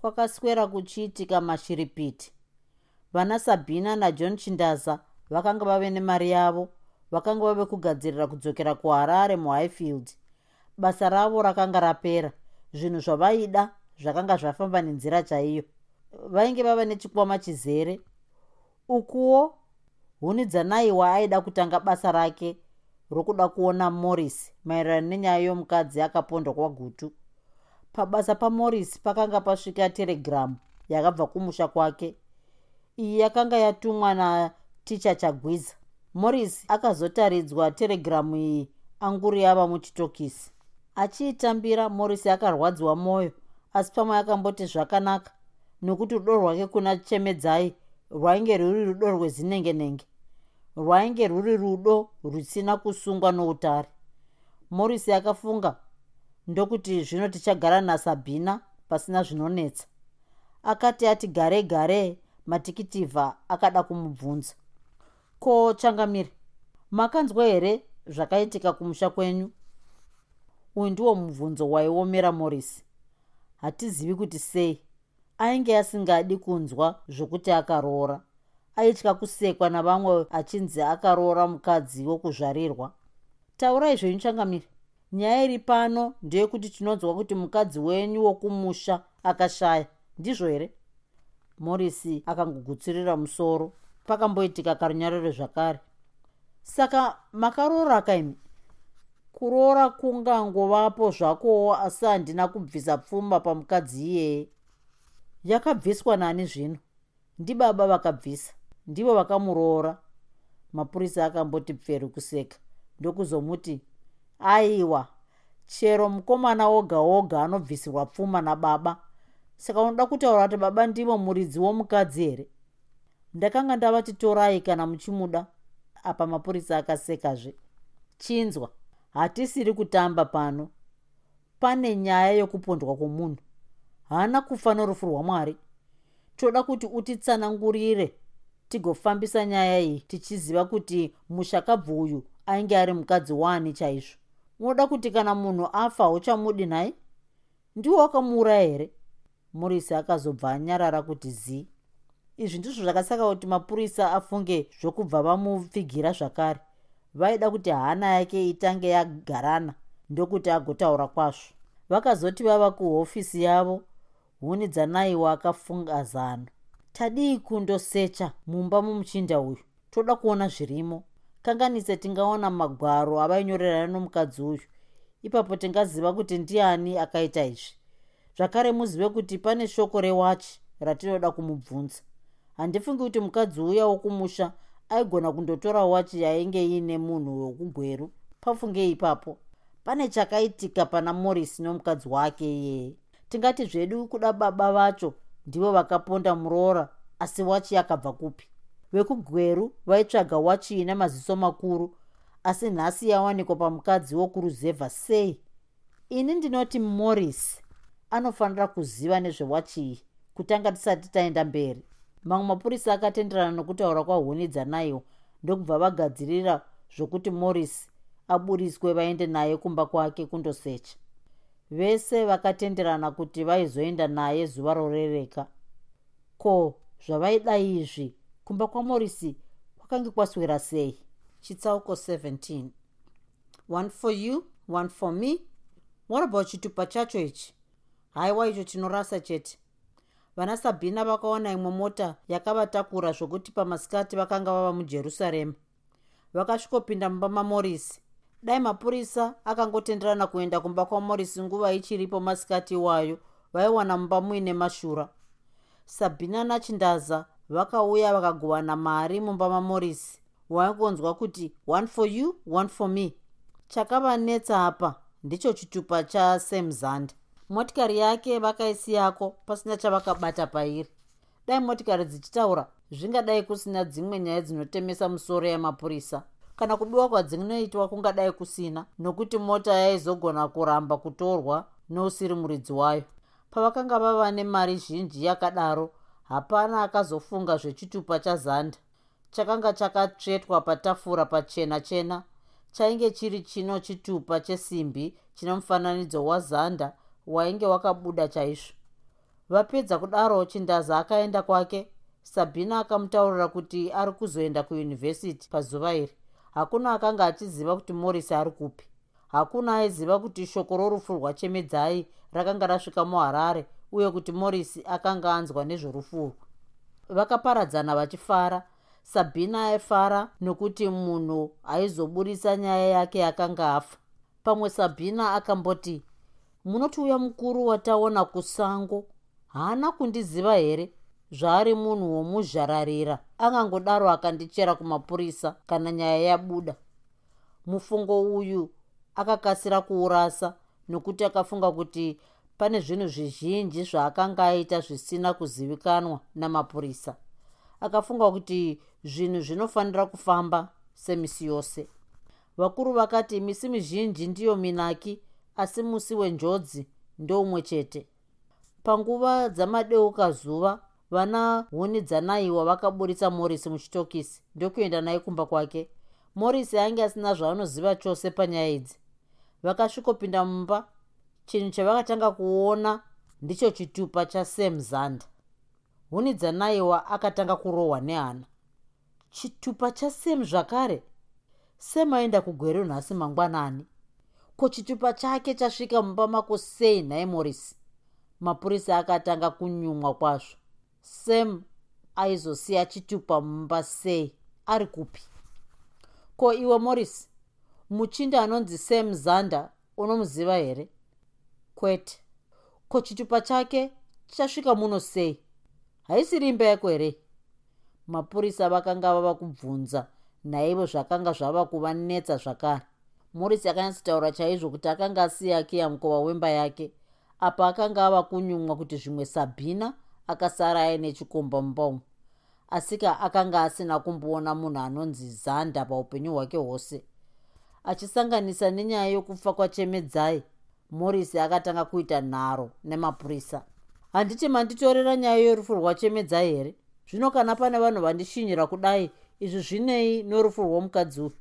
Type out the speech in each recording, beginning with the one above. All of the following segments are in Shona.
kwakaswera kuchiitika mashiripiti. Vana sabhina najohn chindaza vakanga vave nemari yavo vakanga vave kugadzirira kudzokera kuharare muhighfield. Basa ravo rakanga rapera zvinhu zvavaida zvakanga zvafamba nenzira chaiyo. Vainge vava nechikwama chizere ukuwo huni dzanaiwa aida kutanga basa rake rokuda kuona morris maererano nenyaya yomukadzi akapondwa kwagutu pabasa pamorris pakanga pasvika telegiramu yakabva kumusha kwake. Iyi yakanga yatumwa naticha chagwiza. Morris akazotaridzwa telegiramu iyi anguri yava muchitokisi. Achiitambira morris akarwadziwa mwoyo asi pamwe akamboti zvakanaka nokuti rudo rwake kuna chemedzai rwainge rwuri rudo rwezinenge-nenge. Rwainge rwuri rudo rusina kusungwa noutare. Morisi akafunga ndokuti zvino tichagara nasabhina pasina zvinonetsa. Akati ati gare gare matikitivha akada kumubvunza. Ko changamiri makanzwa here zvakaitika kumusha kwenyu? Uyu ndiwo mubvunzo waiomera morisi hatizivi kuti sei ainge asingadi kunzwa zvokuti akaroora. Aitya kusekwa navamwe achinzi akaroora mukadzi wokuzvarirwa. Taurai zvenyu changamiri nyaya iri pano ndeyekuti tinonzwa kuti mukadzi wenyu wokumusha akashaya. Ndizvo here? Morisi akangogutsirira musoro. Pakamboitika karunyararo zvakare. Saka makaroora kaimi? Kuroora kungangovapo zvakowo asi handina kubvisa pfuma pamukadzi iyeye yakabviswa nani zvino? Ndibaba vakabvisa. Ndivo vakamuroora. Mapurisa akamboti pferi kuseka. Ndokuzomuti aiwa chero mukomana woga woga anobvisirwa pfuma nababa saka unoda kutaura kuti baba ndivo muridzi womukadzi here? Ndakanga ndavati torai kana muchimuda. Apa mapurisa akasekazve. Chinzwa hatisiri kutamba pano. Pane nyaya yokupondwa kwomunhu. Haana kufa norufu rwamwari. Toda kuti utitsanangurire tigofambisa nyaya iyi tichiziva kuti mushakabvu uyu ainge ari mukadzi waani chaizvo unoda kuti kana munhu afa uchamudi nhai? Ndiwo wakamuuraya here? Murisi akazobva anyarara kuti zii. Izvi ndizvo zvakasaka kuti mapurisa afunge zvokubva vamupfigira zvakare. Vaida kuti hana yake itange yagarana ndokuti agotaura kwazvo. Vakazoti vava kuhofisi yavo huni dzanaiwa akafunga zano. Tadii kundosecha mumba mumuchinda uyu? Toda kuona zvirimo kanganise tingaona magwaro avainyorerana nomukadzi uyu. Ipapo tingaziva kuti ndiani akaita izvi. Zvakare muzive kuti pane shoko rewachi ratinoda kumubvunza. Handifungi kuti mukadzi uya wokumusha aigona kundotora wachi yainge iine munhu wokugweru pafunge ipapo pane chakaitika pana morisi nomukadzi wake iyeye tingati zvedu kuda baba vacho ndivo vakaponda muroora asi wachi yakabva kupi vekugweru vaitsvaga wachi ine maziso makuru asi nhasi yawanikwa pamukadzi wokuruzevha sei? Ini ndinoti morris anofanira kuziva nezvewachi iyi kutanga tisati taenda mberi. Mamwe mapurisa akatenderana nokutaura kwahuni dzanaiwo ndokubva vagadzirira zvokuti morris aburiswe vaende naye kumba kwake kundosecha. Vese vakatenderana kuti vaizoenda naye zuva rorereka. Ko zvavaida izvi kumba kwamorisi kwakange kwaswera sei? Chitsauko 17 one for you one for me. What about chitupa chacho ichi? Haiwa icho chinorasa chete. Vana sabhina vakaona imwe mota yakavatakura zvokuti pamasikati vakanga vava mujerusarema. Vakasvikopinda mumba mamorisi dai mapurisa akangotenderana kuenda kumba kwamorisi nguva ichiripo masikati iwayo vaiwana mumba muine mashura. Sabhina nachindaza vakauya vakagovana mari mumba mamorisi waingonzwa kuti one for you one for me. Chakavanetsa apa ndicho chitupa chasamzanda motikari yake vakaisiyako pasina chavakabata pairi. Dai motikari dzichitaura zvingadai kusina dzimwe nyaya dzinotemesa musoro yemapurisa kana kubiwa kwadzinoitwa kungadai kusina nokuti mota yaizogona kuramba kutorwa nousiri muridzi wayo. Pavakanga vava nemari zhinji yakadaro hapana akazofunga zvechitupa chazanda. Chakanga chakatsvetwa patafura pachena chena chainge chiri chino chitupa chesimbi chine mufananidzo wazanda wainge wakabuda chaizvo. Vapedza kudaro chindaza akaenda kwake sabhina akamutaurira kuti ari kuzoenda kuyunivhesiti pazuva iri. Hakuna akanga achiziva kuti morisi ari kupi. Hakuna aiziva kuti shoko rorufu rwachemedzai rakanga rasvika muharare uye kuti morisi akanga anzwa nezvorufurwa vakaparadzana vachifara sabhina aifara nokuti munhu aizoburisa nyaya yake yakanga afa. Pamwe sabhina akamboti munoti uya mukuru wataona kusango haana kundiziva here? Zvaari munhu womuzhararira angangodaro akandichera kumapurisa kana nyaya yabuda. Mufungo uyu akakasira kuurasa nokuti akafunga kuti pane zvinhu zvizhinji zvaakanga aita zvisina kuzivikanwa namapurisa. Akafunga kuti zvinhu zvinofanira kufamba semisi yose. Vakuru vakati misi mizhinji ndiyo minaki asi musi wenjodzi ndoumwe chete. Panguva dzamadeuka zuva vana huni dzanaiwa vakaburitsa morisi muchitokisi ndokuenda naye kumba kwake. Morisi ainge asina zvaanoziva chose panyaya idzi. Vakasvikopinda mumba chinhu chavakatanga kuona ndicho chitupa chasam zanda. Huni dzanaiwa akatanga kurohwa nehana. Chitupa chasam zvakare? Sam aenda kugwero nhasi mangwanani. Ko chitupa chake chasvika mumba mako sei nhaye morisi mapurisa akatanga kunyumwa kwazvo. Sam aizosiya chitupa mumba sei. Ari kupi? Ko iwe morris muchinda anonzi sam zanda unomuziva here kwete. Ko chitupa chake chasvika muno sei? Haisiri imba yako here? Mapurisa vakanga vava kubvunza naivo zvakanga zvava kuvanetsa zvakare. Morris akanyatsotaura chaizvo kuti akanga asiyakiya mukova wemba yake apa akanga ava kunyumwa kuti zvimwe sabhina akasara aine chikomba mumba umu. Asika akanga asina kumboona munhu anonzi zanda paupenyu hwake hwose achisanganisa nenyaya yokufa kwachemedzai morisi akatanga kuita nharo nemapurisa. Handiti manditorera nyaya yorufu rwachemedzai here? Zvino kana pane vanhu vandishinyira kudai izvi zvinei norufu rwomukadzi uyu?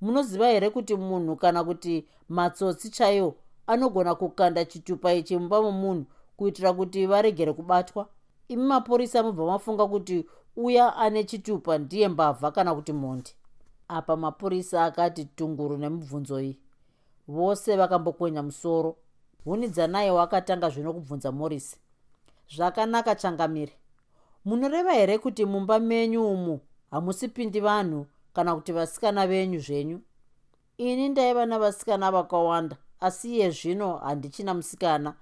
Munoziva here kuti munhu kana kuti matsotsi chaiwo anogona kukanda chitupa ichi mumba momunhu kuitira kuti varegere kubatwa? Imi mapurisa mubva mafunga kuti uya ane chitupa ndiye mbavha kana kuti mondi apa mapurisa akati tunguru nemibvunzo iyi vose vakambokwenya musoro. Huni dzanaiwo akatanga zvino kubvunza morisi zvakanaka changamire. Munoreva here kuti mumba menyu umu hamusipindi vanhu kana kuti vasikana venyu zvenyu? Ini ndaiva navasikana vakawanda asi iye zvino handichina musikana.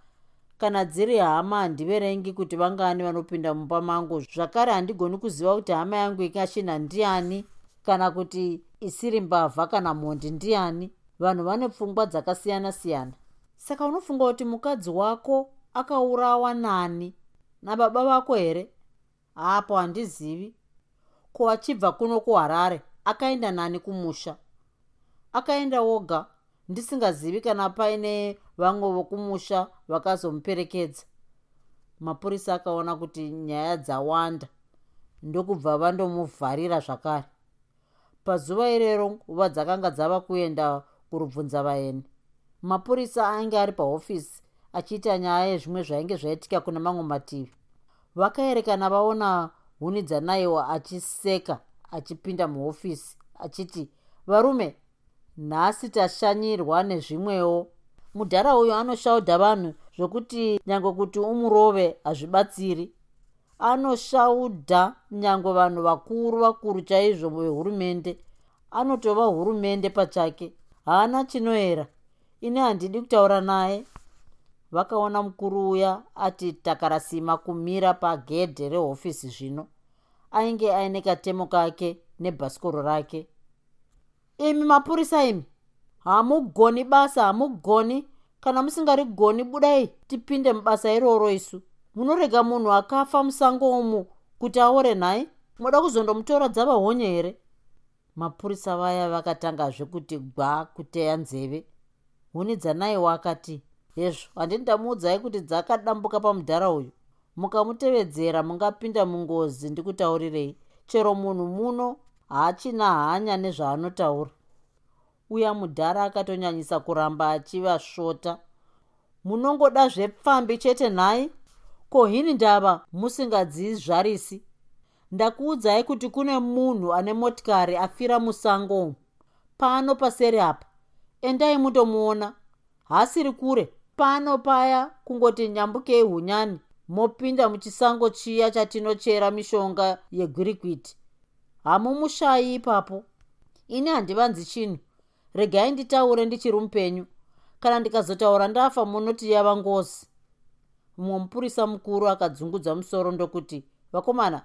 Kana dziri hama handiverengi kuti vangani vanopinda mumba mangu. Zvakare handigoni kuziva kuti hama yangu ikachina ndiani kana kuti isiri mbavha kana mhondi ndiani vanhu vane pfungwa dzakasiyana-siyana. Saka unofunga kuti mukadzi wako akaurawa nani? Nababa vako here? Hapo handizivi. Ko achibva kuno kuharare akaenda nani kumusha? Akaenda woga. Ndisingazivi kana paine vamwe vokumusha vakazomuperekedza. Mapurisa akaona kuti nyaya dzawanda. Ndokubva vandomuvharira zvakare. Pazuva irero nguva dzakanga dzava kuenda kurubvunza vaeni. Mapurisa ainge ari pahofisi achiita nyaya yezvimwe zvainge zvaitika kuna mamwe mativi. Vakaerekana vaona huni dzanaiwa achiseka achipinda muhofisi achiti varume nhasi tashanyirwa nezvimwewo. Mudhara uyu anoshaudha vanhu zvokuti nyange kuti umurove hazvibatsiri. Anoshaudha nyange vanhu vakuru vakuru chaizvo vehurumende. Anotova hurumende pachake haana chinoera. Ini handidi kutaura naye. Vakaona mukuru uya ati takarasima kumira pagedhe rehofisi zvino. Ainge aine katemo kake nebhasikoro rake. Imi mapurisa imi hamugoni basa hamugoni. Kana musingarigoni budai tipinde mubasa iroro isu. Munorega munhu akafa musango umu kuti aore nhai? Moda kuzondomutora dzava honye here mapurisa vaya vakatangazve kuti gwa kuteya nzeve. Huni dzanaiwa akati hezvo handini ndamuudzai kuti dzakadambuka pamudhara uyu. Mukamutevedzera mungapinda mungozi ndikutaurirei chero munhu muno haachina hanya nezvaanotaura. Uya mudhara akatonyanyisa kuramba achivasvota munongoda zvepfambi chete nhai? Ko hini ndava musingadzizvarisi ndakuudzai kuti kune munhu ane motikari afira musango. Pano paseri apa. Endai mundomuona. Haasiri kure. Pano paya kungoti nyambukei hunyani. Mopinda muchisango chiya chatinochera mishonga yegwirikwiti hamumushayi ipapo. Ini handivanzi chinhu. Regai nditaure ndichiri mupenyu. Kana ndikazotaura ndafa munoti yava ngozi. Mumwe mupurisa mukuru akadzungudza musoro ndokuti vakomana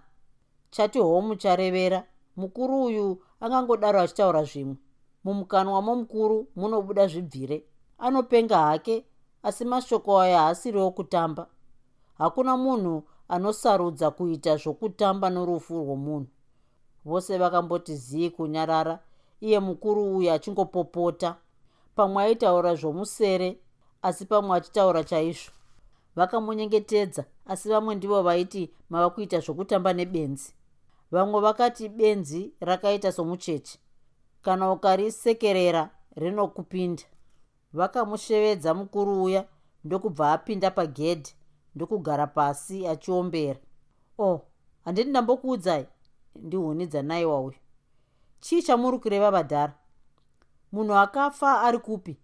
chati homu charevera. Mukuru uyu angangodaro achitaura zvimwe. Mumukanwa momukuru munobuda zvibvire. Anopenga hake asi mashoko aya haasiriwo kutamba. Hakuna munhu anosarudza kuita zvokutamba norufu rwomunhu. Vose vakamboti zii kunyarara iye mukuru uyu achingopopota. Pamwe aitaura zvomusere asi pamwe achitaura chaizvo. Vakamunyengetedza asi vamwe ndivo vaiti mava kuita zvokutamba nebenzi vamwe vakati benzi rakaita somucheche kana ukarisekerera rinokupinda. Vakamushevedza mukuru uya ndokubva apinda pagedhi ndokugara pasi achiombera. O oh, handini ndambokuudzai ndihuni dzanaiwa uyu. Chii chamuri kureva vadhara munhu akafa ari kupi?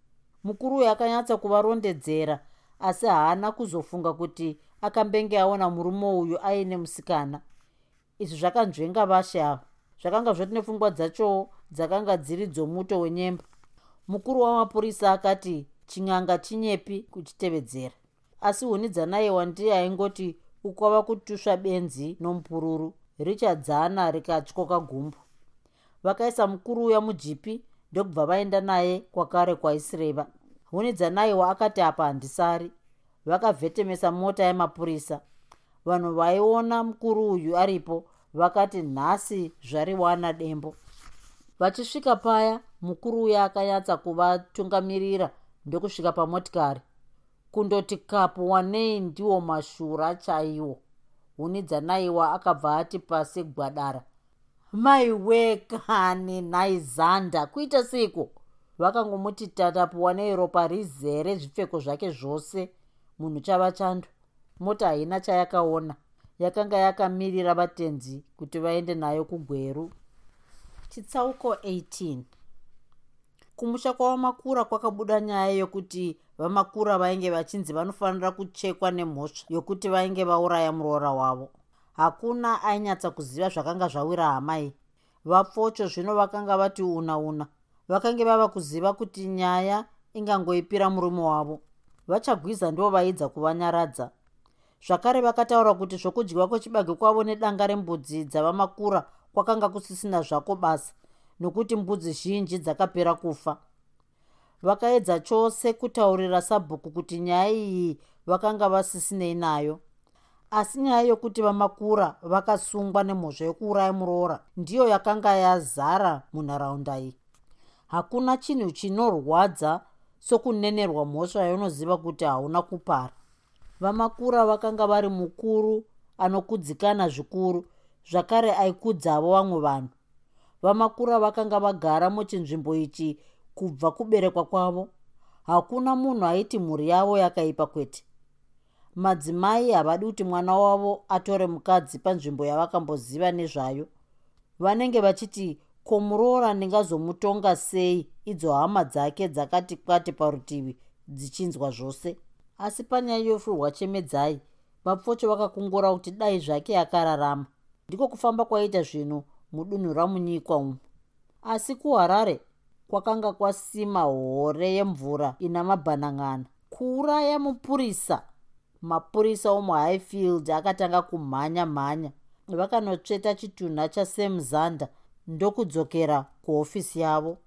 Mukuru uyu akanyatsa kuvarondedzera asi haana kuzofunga kuti akambenge aona murume uyu aine musikana izvi zvakanzvenga vashe avo zvakanga zvoti nepfungwa dzachowo dzakanga dziri dzomuto wenyemba. Mukuru wamapurisa akati chin'anga chinyepi kuchitevedzera. Asi huni dzanaiwa ndiye aingoti ukwava kutusva benzi nomupururu. Richadzana rikatyoka gumbu vakaisa mukuru uya mujipi ndokubva vaenda naye kwakare kwaisireva. Huni dzanaiwa akati apa handisari. Vakavhetemesa mota yemapurisa vanhu vaiona mukuru uyu aripo vakati nhasi zvariwana dembo. Vachisvika paya mukuru uya akanyatsa kuvatungamirira ndokusvika pamotikari. Kundoti kapu wanei ndiwo mashura chaiwo. Huni dzanaiwa akabva ati pasi gwadara. Maiwekani naizanda kuita siko vakangomuti tatapu wanei ropa rizere zvipfeko zvake zvose munhu chava chando mota haina chayakaona. Yakanga yakamirira vatenzi kuti vaende nayo kugweru. Chitsauko 18 kumusha kwavamakura kwakabuda nyaya yokuti vamakura vainge vachinzi vanofanira kuchekwa nemhosva yokuti vainge vauraya muroora wavo. Hakuna ainyatsa kuziva zvakanga zvawira hamai vapfocho zvino vakanga vati una una vakange vava kuziva kuti nyaya ingangoipira murume wavo. Vachagwiza ndo vaidza kuvanyaradza zvakare vakataura kuti zvokudyiwa kwechibage kwavo nedanga rembudzi dzavamakura kwakanga kusisina zvako basa nokuti mbudzi zhinji dzakapera kufa. Vakaedza chose kutaurira sabhuku kuti nyaya iyi vakanga vasisinei nayo. Asi nyaya yokuti vamakura vakasungwa nemhosva yokuuraya muroora ndiyo yakanga yazara munharaunda iyi. Hakuna chinhu chinorwadza sokunenerwa mhosva yaunoziva kuti hauna kupara vamakura vakanga vari mukuru anokudzikana zvikuru zvakare aikudzavo vamwe vanhu. Vamakura vakanga vagara muchinzvimbo ichi kubva kuberekwa kwavo. Hakuna munhu aiti mhuri yavo yakaipa kwete. Madzimai havadi kuti mwana wavo atore mukadzi panzvimbo yavakamboziva nezvayo. Vanenge vachiti komuroora ndingazomutonga sei idzo hama dzake dzakati kwati parutivi dzichinzwa zvose asi panyaya yofurwa chemedzai vapfocho vakakungura kuti dai zvake akararama ndiko kufamba kwaita zvinhu mudunhu ramunyikwa umu. Asi kuharare kwakanga kwasima hore yemvura ina mabhanang'ana kuuraya mupurisa mapurisa omuhighfield akatanga kumhanya mhanya vakanotsveta chitunha chasam zander ndokudzokera kuhofisi yavo.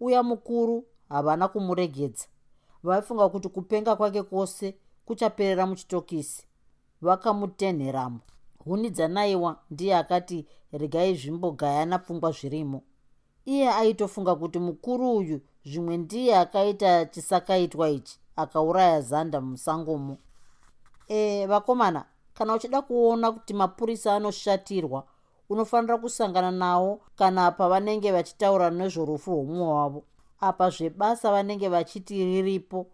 Uya mukuru havana kumuregedza vaifunga kuti kupenga kwake kwose kuchaperera muchitokisi. Vakamutenheramo. Huni dzanaiwa ndiye akati regai zvimbogayana pfungwa zvirimo. Iye aitofunga kuti mukuru uyu zvimwe ndiye akaita chisakaitwa ichi akauraya zanda musangomo e vakomana kana uchida kuona kuti mapurisa anoshatirwa unofanira kusangana nawo kana pavanenge vachitaura nezvorufu rwomumwe wavo apa zvebasa vanenge vachiti riripo.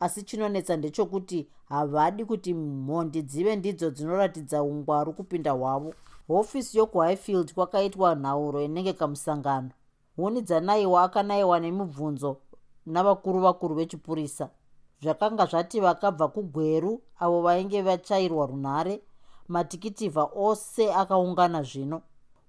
Asi chinonetsa ndechokuti havadi kuti mhondi dzive ndidzo dzinoratidza ungwaru kupinda hwavo. Hofisi yokuhighfield kwakaitwa nhauro inenge kamusangano. Huni dzanaiwa akanayiwa nemibvunzo navakuru vakuru vechipurisa. Zvakanga zvati vakabva kugweru avo vainge vachayirwa runhare matikitivha ose akaungana zvino.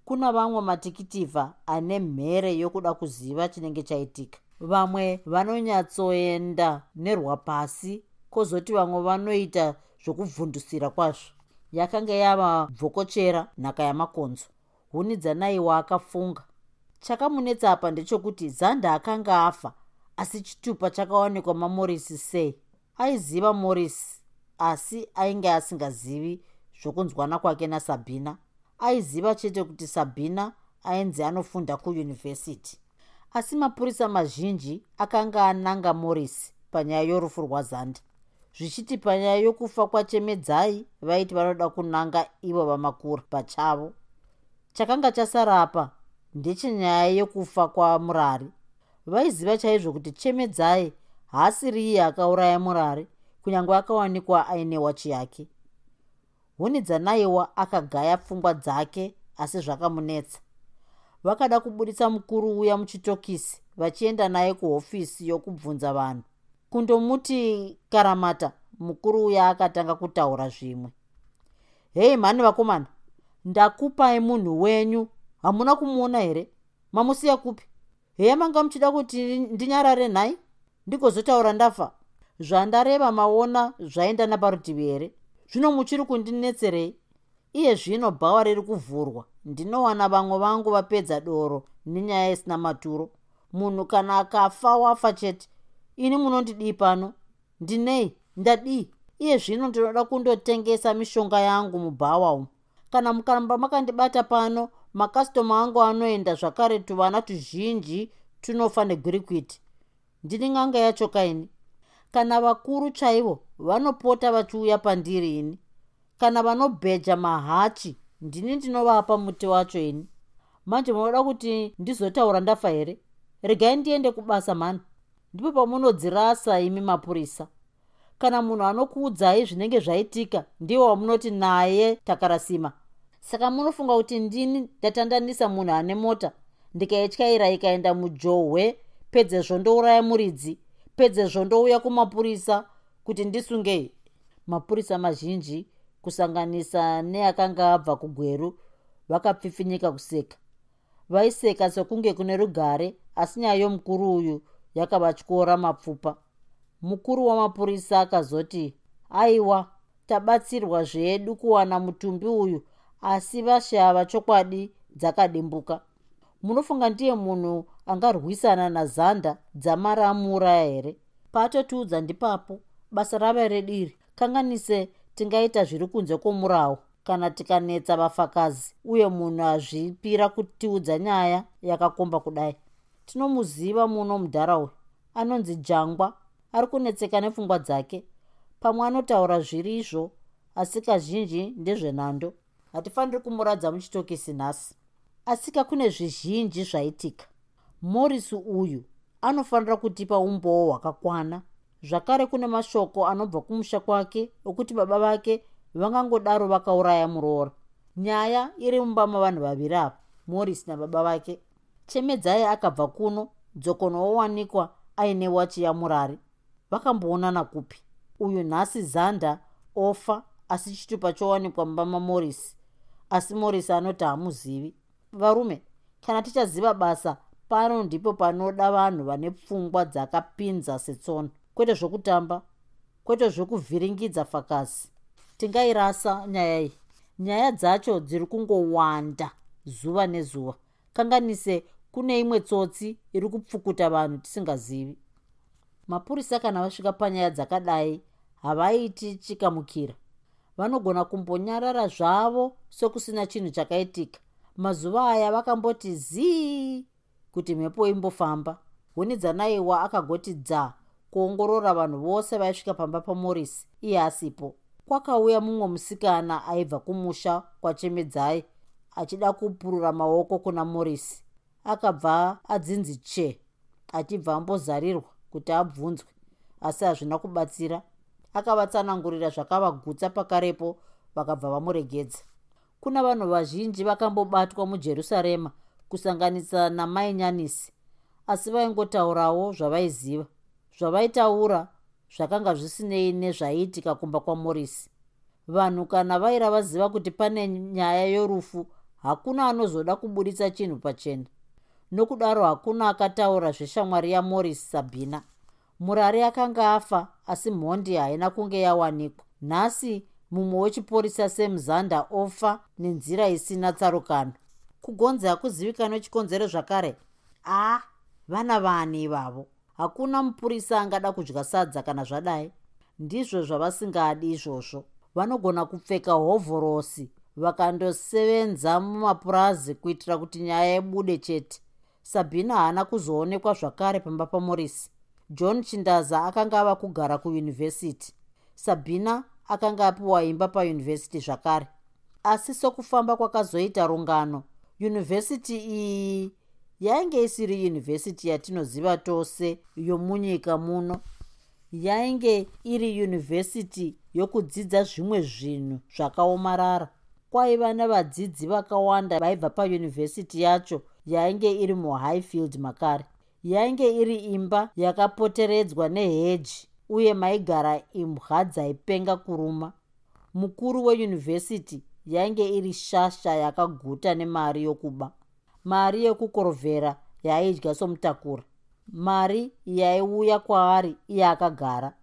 Kuna vamwe matikitivha ane mhere yokuda kuziva chinenge chaitika vamwe vanonyatsoenda nerwapasi kwozoti vamwe vanoita zvokubvundusira kwazvo. Yakanga yava bvokochera nhaka yamakonzo. Huni dzanaiwa akafunga chakamunetsa apa ndechokuti zanda akanga afa asi chitupa chakawanikwa mamorisi sei? Aiziva morisi asi ainge asingazivi zvokunzwana kwake nasabhina aiziva chete kuti sabhina ainzi anofunda kuyunivhesiti asi mapurisa mazhinji akanga ananga morisi panyaya yorufu rwazanda zvichiti panyaya yokufa kwachemedzai vaiti vanoda kunanga ivo vamakura pachavo. Chakanga chasara apa ndechenyaya yokufa kwamurari. Vaiziva chaizvo kuti chemedzai haasiri iye akauraya murari kunyange akawanikwa aine wachi yake. Huni dzanaiwa akagaya pfungwa dzake asi zvakamunetsa vakada kubudisa mukuru uya muchitokisi vachienda naye kuhofisi yokubvunza vanhu. Kundomuti karamata mukuru uya akatanga kutaura zvimwe. Hei mhani vakomana ndakupai munhu wenyu. Hamuna kumuona here? Mamusiya kupi? Heya manga muchida kuti ndinyarare nhai? Ndigozotaura ndafa. Zvandareva maona zvaenda naparutivi here? Zvino muchiri kundinetserei? Iye zvino bhawa riri kuvhurwa ndinowana vamwe vangu vapedza doro nenyaya isina maturo. Munhu kana akafa wafa chete ini munondidii pano? Ndinei ndadii. Iye zvino ndinoda kundotengesa mishonga yangu mubhawa umu. Kana mukaramba makandibata pano makastoma angu anoenda zvakare tuvana tuzhinji tunofa negwirikwiti ndini ng'anga yacho kaini kana vakuru chaivo vanopota vachiuya pandiri ini. Kana vanobheja mahachi ndini ndinovapa muti wacho ini. Manje munoda kuti ndizotaura ndafa here? Regai ndiende kubasa mhani. Ndipo pamunodzirasa imi mapurisa. Kana munhu anokuudzai zvinenge zvaitika ndiwo wamunoti naye takarasima. Saka munofunga kuti ndini ndatandanisa munhu ane mota. Ndikaityaira ikaenda mujohwe pedzezvo ndouraya muridzi pedzezvo ndouya kumapurisa kuti ndisungei mapurisa mazhinji kusanganisa neakanga abva kugweru vakapfipfinyika kuseka. Vaiseka sekunge kune rugare asi nyaya yomukuru uyu yakavatyora mapfupa. Mukuru wamapurisa akazoti aiwa tabatsirwa zvedu kuwana mutumbi uyu asi vashava chokwadi dzakadimbuka. Munofunga ndiye munhu angarwisana nazanda dzamara amuuraya here? Paatotiudza ndipapo basa rava rediri. Kanganise tingaita zviri kunze kwomurawo kana tikanetsa vafakazi uye munhu azvipira kutiudza nyaya yakakomba kudai. Tinomuziva muno mudhara uyu anonzi jangwa ari kunetseka nepfungwa dzake. Pamwe anotaura zviri izvo asi kazhinji ndezvenhando. Hatifaniri kumuradza muchitokisi nhasi asika kune zvizhinji zvaitika. Morisi uyu anofanira kutipa umbowo hwakakwana zvakare kune mashoko anobva kumusha kwake okuti baba vake vangangodaro vakauraya muroora. Nyaya iri mumba mavanhu vaviri ava morisi nababa vake. Chemedzai akabva kuno dzokono wowanikwa aine wachi yamurari vakamboonana kupi. Uyu nhasi zanda ofa asi chitupa chowanikwa mumba mamorisi asi morisi anoti hamuzivi. Varume kana tichaziva basa pano ndipo panoda vanhu vane pfungwa dzakapinza setsono kwete zvokutamba kwete zvokuvhiringidza fakazi tingairasa nyaya iyi. Nyaya dzacho dziri kungowanda zuva nezuva. Kanganise kune imwe tsotsi iri kupfukuta vanhu tisingazivi. Mapurisa kana vasvika panyaya dzakadai havaiti chikamukira. Vanogona kumbonyarara zvavo sokusina chinhu chakaitika. Mazuva aya vakamboti zii kuti mhepo imbofamba. Huni dzanaiwa akagoti dza kuongorora vanhu vose vaisvika pamba pamorisi iye asipo. Kwakauya mumwe musikana aibva kumusha kwachemedzai achida kupurura maoko kuna morisi akabva adzinzi che achibva ambozarirwa kuti abvunzwe asi hazvina kubatsira. Akavatsanangurira zvakavagutsa pakarepo vakabva vamuregedza. Kuna vanhu vazhinji vakambobatwa mujerusarema kusanganisa namainyanisi asi vaingotaurawo zvavaiziva zvavaitaura zvakanga zvisinei nezvaiitika kumba kwamorisi. Vanhu kana vaira vaziva kuti pane nyaya yorufu hakuna anozoda kubudisa chinhu pachena. Nokudaro hakuna akataura zveshamwari yamorisi sabhina. Murari akanga afa asi mhondi haina kunge yawanikwa. Nhasi mumwe wechipurisa semuzanda ofa nenzira isina tsarukano. Kugonzi hakuzivikanwe chikonzero zvakare. A vana vani ivavo hakuna mupurisa angada kudya sadza kana zvadai. Ndizvo zvavasingadi izvozvo. Vanogona kupfeka hovhorosi vakandosevenza mumapurazi kuitira kuti nyaya ibude chete. Sabhina haana kuzoonekwa zvakare pamba pamorisi john chindaza akanga ava kugara kuyunivhesiti. Sabhina akanga apiwa imba payunivhesiti zvakare. Asi sokufamba kwakazoita rungano yunivhesiti iyi yainge isiri yunivhesiti yatinoziva tose yomunyika muno. Yainge iri yunivhesiti yokudzidza zvimwe zvinhu zvakaomarara. Kwaiva nevadzidzi vakawanda vaibva payunivhesiti yacho yainge iri muhighfield makare. Yainge iri imba yakapoteredzwa neheji uye maigara imbwa dzaipenga kuruma. Mukuru weyunivhesiti yainge iri shasha yakaguta nemari yokuba mari yekukorovhera yaaidya somutakura. Mari yaiuya kwaari iye akagara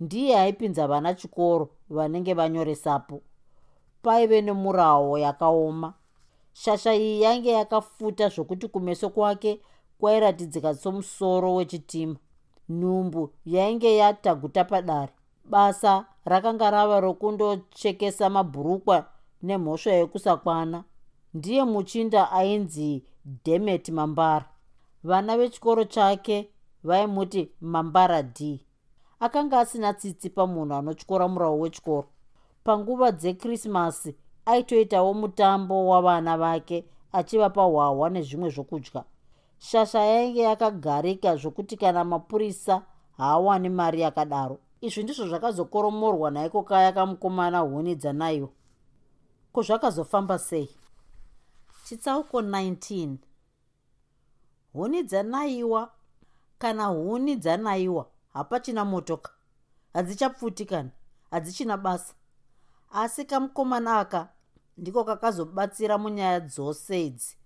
ndiye aipinza vana chikoro vanenge vanyoresapo. Paive nemurawo yakaoma. Shasha iyi yange yakafuta zvokuti kumeso kwake kwairatidzika somusoro wechitima. Nhumbu yainge yataguta padare. Basa rakanga rava rokundochekesa mabhurukwa nemhosva yekusakwana ndiye muchinda ainzi demet mambara. Vana vechikoro chake vaimuti mambara d. Akanga asina tsitsi pamunhu anotyora murawo wechikoro. Panguva dzekrismasi aitoitawo mutambo wavana vake achivapa hwahwa nezvimwe zvokudya. Shasha yainge yakagarika zvokuti kana mapurisa haawani mari yakadaro. Izvi ndizvo zvakazokoromorwa naiko kaya kamukomana huni dzanaiwo kuzvakazofamba sei chitsauko 19 huni dzanaiwa kana huni dzanaiwa hapachina motoka. Hadzichapfutikani hadzichina basa. Asi kamukomana aka ndiko kakazobatsira munyaya dzose idzi.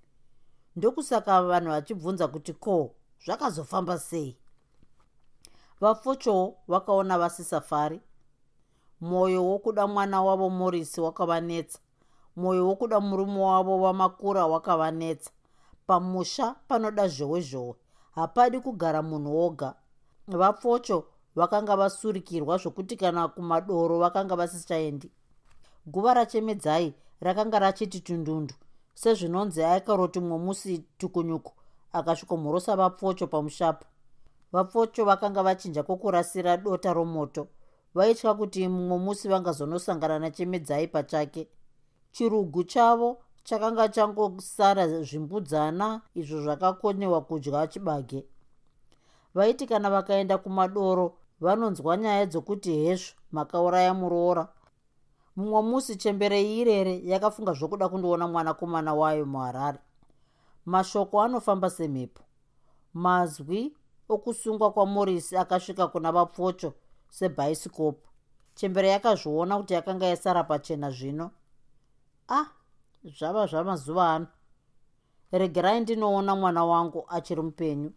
Ndokusaka vanhu vachibvunza kuti ko zvakazofamba sei? Vafochowo vakaona vasisafari. Mwoyo wokuda mwana wavo morisi wakavanetsa mwoyo wokuda murume wavo vamakura wakavanetsa. Pamusha panoda zhowe zhowe. Hapadi kugara munhu woga. Vafocho vakanga vasurikirwa zvokuti kana kumadoro vakanga vasichaendi. Guva rachemedzai rakanga rachiti tundundu sezvinonzi aikaroti mumwe musi tukunyuku akasvikomhorosa vapfocho pamushapo. Vapfocho vakanga vachinja kwokurasira dota romoto. Vaitya kuti mumwe musi vangazonosangana nachemedzai pachake chirugu chavo chakanga changosara zvimbudzana izvo zvakakonewa kudya chibage. Vaiti kana vakaenda kumadoro vanonzwa nyaya dzokuti hezvo makauraya muroora. Mumwe musi chemberei irere yakafunga zvokuda kundoona mwanakomana wayo muharare. Mashoko anofamba semhepo mazwi okusungwa kwamorisi akasvika kuna vapfocho sebhaisikopu chemberei yakazviona kuti yakanga yasara pachena zvino ah zvava zvamazuva ano. Regerai ndinoona mwana wangu achiri mupenyu.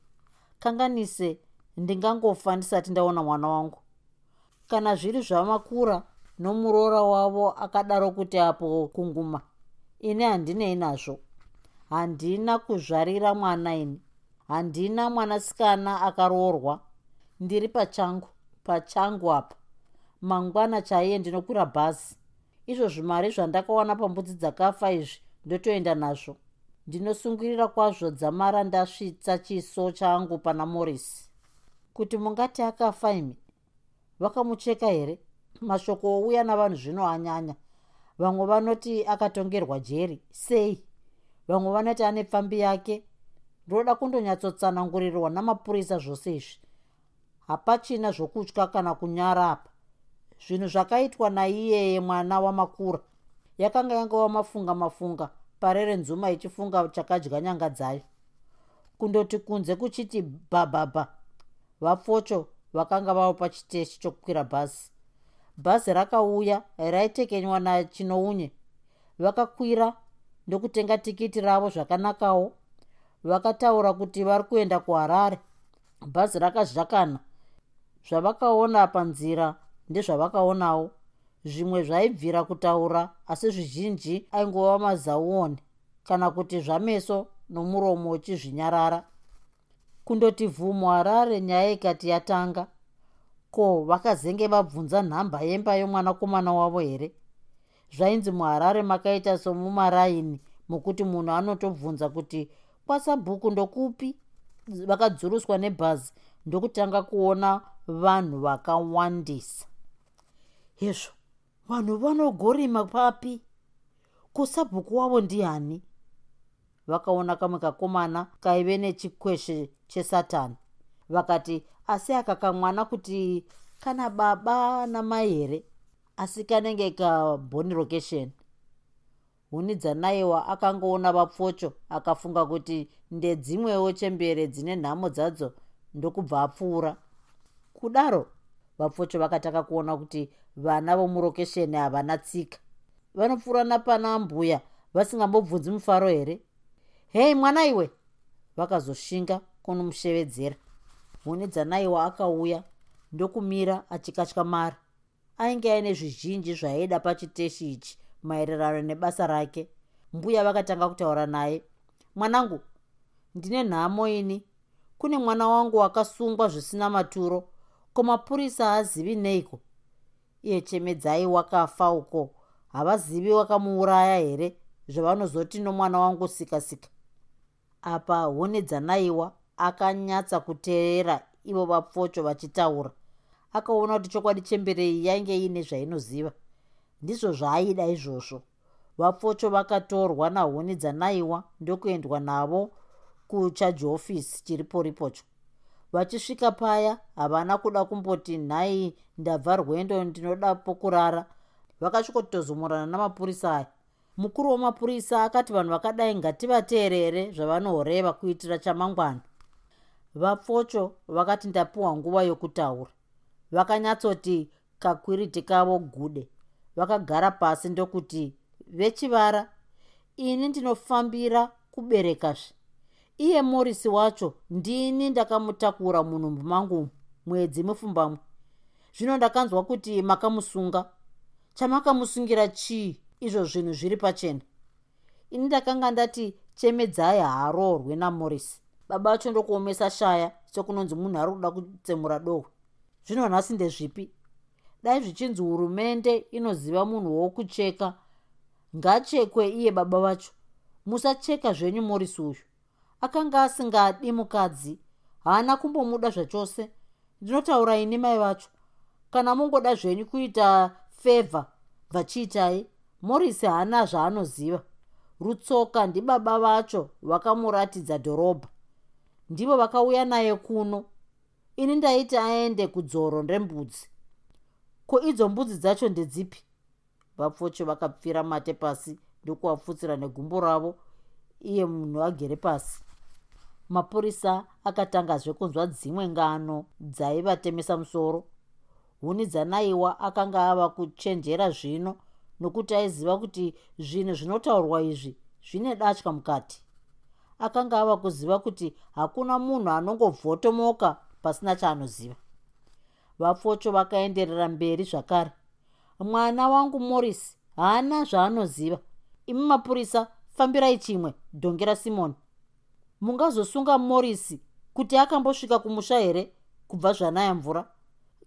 Kanganise ndingangofa ndisati ndaona mwana wangu. Kana zviri zvamakura nomuroora wavo akadaro kuti apo kunguma ini handinei nazvo. Handina kuzvarira mwana ini. Handina mwanasikana akaroorwa. Ndiri pachangu pachangu apa. Mangwana chaiye ndinokwira bhazi izvo zvimari zvandakawana pambudzi dzakafa izvi ndotoenda nazvo. Ndinosungirira kwazvo dzamara ndasvitsa chiso changu pana morisi kuti mungati akafa imi vakamucheka here? Mashoko ouya navanhu zvino anyanya. Vamwe vanoti akatongerwa jeri sei? Vamwe vanoti ane pfambi yake. Ndoda kundonyatsotsanangurirwa namapurisa zvose izvi. Hapachina zvokutya kana kunyara apa zvinhu zvakaitwa naiyeye mwana wamakura. Yakanga yanga wamafunga mafunga pare renzuma ichifunga chakadya nyanga dzayo. Kundoti kunze kuchiti bhabhabha vapfocho vakanga vavo pachiteshi chokukwira bhazi. Bhazi rakauya raitekenywa nachinounye. Vakakwira ndokutenga tikiti ravo zvakanakawo vakataura kuti vari kuenda kuharare. Bhazi rakazhakana zvavakaona panzira ndezvavakaonawo zvimwe zvaibvira kutaura asi zvizhinji aingova mazauoni kana kuti zvameso nomuromo uchizvinyarara. Kundoti vhumo harare nyaya ikati yatanga ko vakazenge vabvunza nhamba yemba yomwanakomana wavo here? Zvainzi muharare makaita somumaraini mokuti munhu anotobvunza kuti kwasabhuku ndokupi? Vakadzuruswa nebhazi ndokutanga kuona vanhu vakawandisa hezvo vanhu vanogorima papi. Kusabhuku wavo ndiani vakaona kamwe kakomana kaive nechikweshe chesatani. Vakati asi aka kamwana kuti kana baba namai here? Asi kanenge kabhoni location huni dzanaiwa akangoona vapfocho akafunga kuti ndedzimwewo chembere dzine nhamo dzadzo ndokubva apfuura. Kudaro vapfocho vakataka kuona kuti vana vomurokesheni havana tsika. Vanopfuura napana mbuya vasingambobvunzi mufaro here? Hei mwana iwe! Vakazoshinga kunomushevedzera huni dzanaiwa akauya ndokumira achikatya mara ainge aine zvizhinji zvaaida pachiteshi ichi maererano nebasa rake. Mbuya vakatanga kutaura naye mwanangu ndine nhamo ini. Kune mwana wangu wakasungwa zvisina maturo. Ko mapurisa haazivi neiko iye chemedzai wakafa uko. Havazivi wakamuuraya here zvavanozoti nomwana wangu sikasika apa huni dzanaiwa akanyatsa kuteera ivo vapfocho vachitaura. Akaona kuti chokwadi chemberei yainge iine zvainoziva. Ndizvo zvaaida izvozvo. Vapfocho vakatorwa nahuni dzanaiwa ndokuendwa navo kuchaji ofisi chiriporipocho vachisvika paya havana kuda kumboti nhai ndabva rwendo ndinoda pokurara. Vakasvikotozomorana namapurisa aya. Mukuru wemapurisa akati vanhu vakadai ngativateerere zvavanohoreva kuitira chamangwana. Vapfocho vakati ndapiwa nguva yokutaura. Vakanyatsoti kakwiriti kavo gude. Vakagara pasi ndokuti vechivara ini ndinofambira kuberekazve iye morisi wacho ndini ndakamutakura munhumbu mangu mwedzi mupfumbamwe zvino ndakanzwa kuti makamusunga. Chamakamusungira chii izvo zvinhu zviri pachena? Ini ndakanga ndati chemedzai haaroorwe namorisi baba vacho ndokuomesa shaya sekunonzi munhu ari kuda kutsemura dohwe zvino nhasi ndezvipi? Dai zvichinzi hurumende inoziva munhu wokucheka. Ngachekwe iye baba vacho musacheka zvenyu morisi uyu akanga asingadi mukadzi haana kumbomuda zvachose. Ndinotaura ini mai vacho kana mungoda zvenyu kuita fevha bvachiitai morisi haana zvaanoziva. Rutsoka ndibaba vacho vakamuratidza dhorobha. Ndivo vakauya naye kuno. Ini ndaiti aende kudzoro rembudzi. Ko idzo mbudzi dzacho ndedzipi? Vapfocho vakapfira mate pasi ndokuvapfutsira negumbo ravo iye munhu agere pasi mapurisa akatangazve kunzwa dzimwe ngano dzaivatemesa musoro. Huni dzanaiwa akanga ava kuchenjera zvino nokuti aiziva kuti zvinhu zvinotaurwa izvi zvine datya mukati. Akanga ava kuziva kuti hakuna munhu anongovhotomoka pasina chaanoziva. Vapfocho vakaenderera mberi zvakare. Mwana wangu morris haana zvaanoziva. Imi mapurisa fambirai chimwe dhongi rasimoni mungazosunga morisi kuti akambosvika kumusha here kubva zvanaya mvura?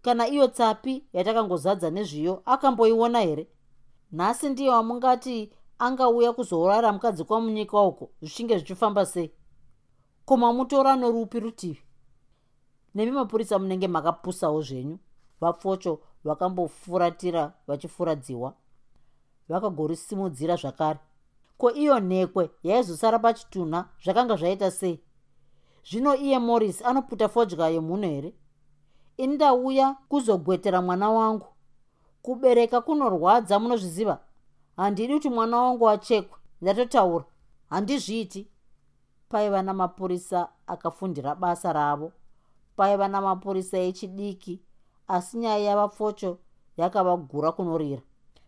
Kana iyo tsapi yatakangozadza nezviyo akamboiona here? Nhasi ndiye wamungati angauya kuzourara mukadzi kwamunyika uko zvichinge zvichifamba sei? Ko mamutora norupi rutivi? Nemi mapurisa munenge makapusawo zvenyu. Vapfocho vakambofuratira vachifuradziwa. Vakagorisimudzira zvakare ko iyo nhekwe yaizosara pachitunha zvakanga zvaita sei? Zvino iye morris anoputa fodya yemunhu here? Ini ndauya kuzogwetera mwana wangu. Kubereka kunorwadza munozviziva? Handidi kuti mwana wangu achekwe. Ndatotaura. Handizviiti. Paiva namapurisa akafundira basa ravo. Paiva namapurisa echidiki asi nyaya yavapfocho yakavagura kunorira.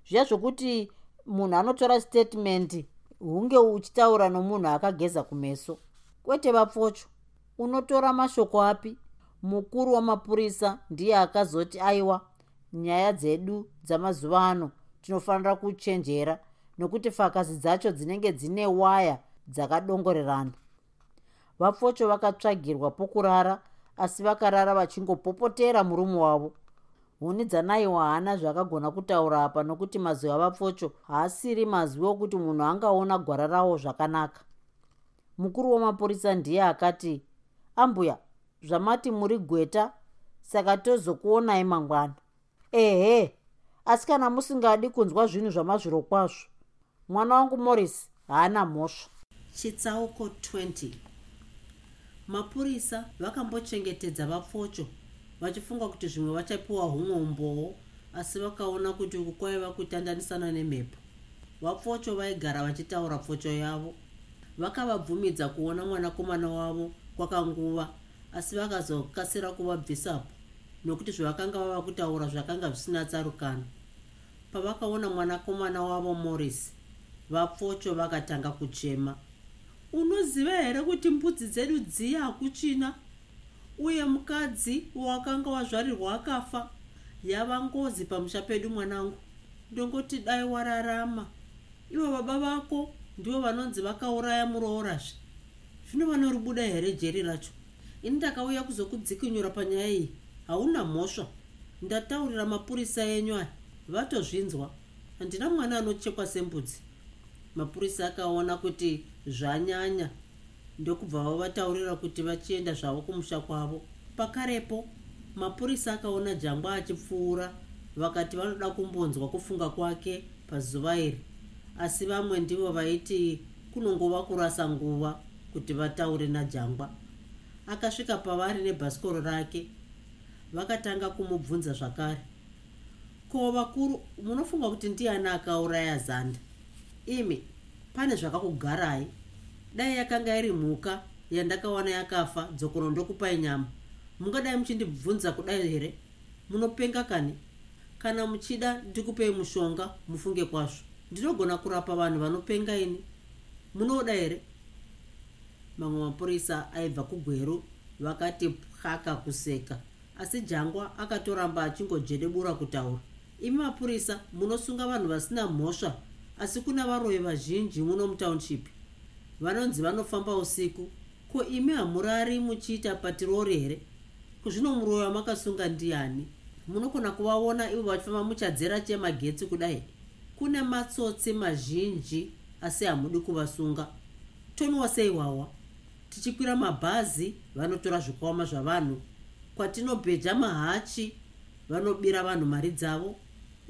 Zviya zvokuti munhu anotora statemendi hunge uchitaura nomunhu akageza kumeso. Kwete vapfocho unotora mashoko api? Mukuru wamapurisa ndiye akazoti aiwa nyaya dzedu dzamazuva ano tinofanira kuchenjera nokuti fakazi dzacho dzinenge dzine waya dzakadongorerana. Vapfocho vakatsvagirwa pokurara asi vakarara vachingopopotera murume wavo huni dzanaiwa haana zvakagona kutaura apa nokuti mazwi avapfocho haasiri mazwi okuti munhu angaona gwara rawo zvakanaka. Mukuru wemapurisa ndiye akati ambuya zvamati muri gweta saka tozokuonai mangwana. Ehe asi kana musingadi kunzwa zvinhu zvamazviro kwazvo mwana wangu morris haana mhosva. Chitsauko 20 mapurisa vakambochengetedza vapfocho vachifunga kuti zvimwe vachapiwa humwe umbowo asi vakaona kuti uku kwaiva kutandanisana nemhepo. Vapfocho vaigara vachitaura pfocho yavo. Vakavabvumidza kuona mwanakomana wavo kwakanguva asi vakazokasira kuvabvisapo nokuti zvavakanga vava kutaura zvakanga zvisina tsarukano. Pavakaona mwanakomana wavo morris vapfocho vakatanga kuchema. Unoziva here kuti mbudzi dzedu dziya hakuchina uye mukadzi wakanga wazvarirwa akafa yava ngozi pamusha pedu mwanangu. Ndongoti dai wararama. Ivo baba vako ndivo vanonzi vakauraya muroorazve zvino vanoribuda here jeri racho? Ini ndakauya kuzokudzikinyura panyaya iyi. Hauna mhosva. Ndataurira mapurisa enyu aya. Vatozvinzwa. Handina mwana anochekwa sembudzi. Mapurisa akaona kuti zvanyanya ndokubva vavataurira kuti vachienda zvavo kumusha kwavo. Pakarepo mapurisa akaona jangwa achipfuura vakati vanoda kumbonzwa kufunga kwake pazuva iri. Asi vamwe ndivo vaiti kunongova kurasa nguva kuti vataure najangwa akasvika pavari nebhasikoro rake vakatanga kumubvunza zvakare. Ko vakuru munofunga kuti ndiani akauraya zanda? Imi pane zvakakugarai dai yakanga iri mhuka yandakawana yakafa dzokoro ndokupai nyama mungadai muchindibvunza kudai here? Munopenga kani? Kana muchida ndikupei mushonga mufunge kwazvo. Ndinogona kurapa vanhu vanopenga ini? Munoda here? Mamwe mapurisa aibva kugweru vakati pwaka kuseka. Asi jangwa akatoramba achingojedebura kutaura. Imi mapurisa munosunga vanhu vasina mhosva asi kuna varoi vazhinji muno mutownship vanonzi vanofamba usiku ko imi hamurari muchiita patirori here? Kuzvino muroi wamakasunga ndiani? Munogona kuvaona ivo vachifamba muchadzera chemagetsi kudai? Kune matsotsi mazhinji asi hamudi kuvasunga. Toniwa sei wawa tichikwira mabhazi vanotora zvikwama zvavanhu. Kwatinobheja mahachi vanobira vanhu mari dzavo.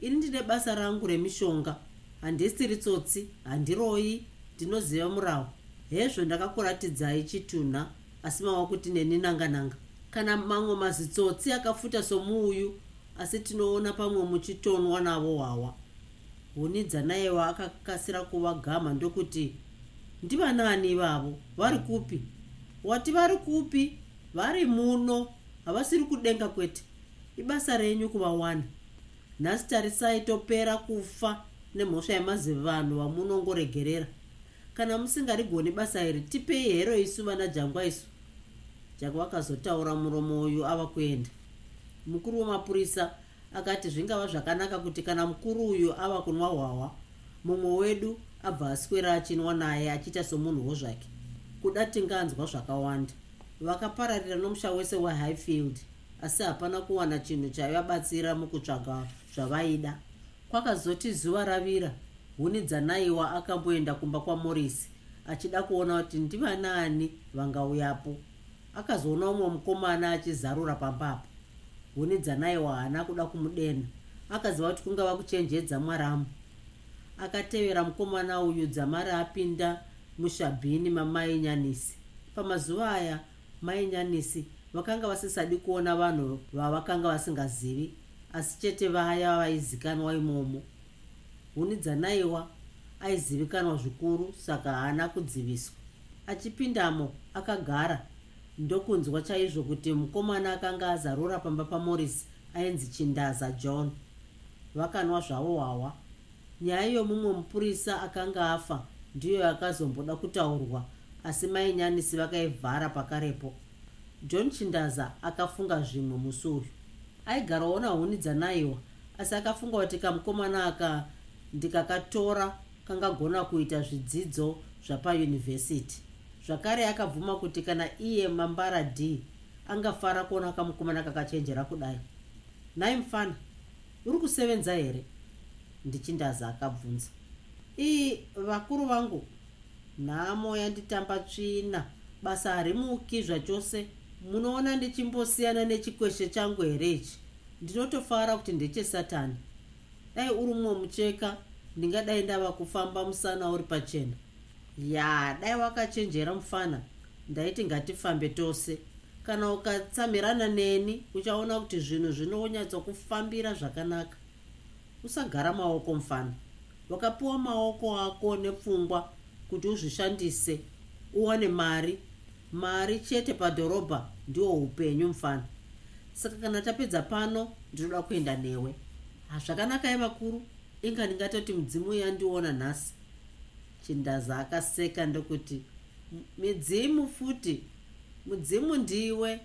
Ini ndine basa rangu remishonga. Handisiri tsotsi handiroyi ndinoziva muravo hezvo ndakakuratidzai chitunha asi mava kuti neni nangananga. Kana mamwe mazitsotsi akafuta somuuyu asi tinoona pamwe muchitonwa navo hwawa. Huni dzanaiwa akakasira kuvagama ndokuti ndivanani ivavo? Vari kupi? Wati vari kupi? Vari muno. Havasiri kudenga kwete. Ibasa renyu kuvawana nhasi tarisai topera kufa nemhosva yemazivanhu vamunongoregerera kana musingarigoni basa iri tipei hero isu vana jangwa isu? Jangwa akazotaura muromo uyu ava kuenda. Mukuru wemapurisa akati zvingava zvakanaka kuti kana mukuru uyu ava kunwa hwahwa mumwe wedu abva aswera achinwa naye achiita somunhuwo zvake. Kuda tinganzwa zvakawanda. Vakapararira nomusha wese wehighfield asi hapana kuwana chinhu chaivabatsira mukutsvaga zvavaida. Kwakazoti zuva ravira huni dzanaiwa akamboenda kumba kwamorisi achida kuona kuti ndivanani vangauyapo. Akazoona umwe mukomana achizarura pambapo huni dzanaiwa haana kuda kumudena akaziva kuti kungava kuchenjedza mwaramu. Akatevera mukomana uyu dzamari apinda mushabhini mamai nyanisi pamazuva aya mai nyanisi vakanga vasisadi kuona vanhu vavakanga vasingazivi asi chete vaya vaizikanwa imomo huni dzanaiwa aizivikanwa zvikuru saka haana kudziviswa. Achipindamo akagara. Ndokunzwa chaizvo kuti mukomana akanga azarura pamba pamorisi ainzi chindaza john. Vakanwa zvavo hwawa nyaya yomumwe mupurisa akanga afa ndiyo yakazomboda kutaurwa asi mainyanisi vakaivhara pakarepo. John chindaza akafunga zvimwe musi uyu aigarawo nahuni dzanaiwa asi akafunga kuti kamukomana aka ndikakatora kangagona kuita zvidzidzo zvapayunivhesiti. Zvakare akabvuma kuti kana iye mambara d angafara kuona kamukomana kakachenjera kudai. Nai mufana uri kusevenza here? Ndichindaza akabvunza. Ii vakuru vangu nhamo yanditamba tsvina. Basa harimuki zvachose. Munoona ndichimbosiyana nechikweshe changu here ichi? Ndinotofara kuti ndechesatani dai uri mumwe mucheka ndingadai ndava kufamba musana uri pachena. Ya dai wakachenjera mufana. Ndaiti ngatifambe tose. Kana ukatsamirana neni uchaona kuti zvinhu zvinonyatsokufambira zvakanaka. Usagara maoko mufana. Wakapiwa maoko ako nepfungwa kuti uzvishandise uwane mari. Mari chete padhorobha ndiwo upenyu mufana. Saka kana tapedza pano ndinoda kuenda newe hazvakanaka evakuru inga ndingatoti mudzimu yandiona nhasi. Chindaza akaseka ndokuti midzimu futi mudzimu ndiwe.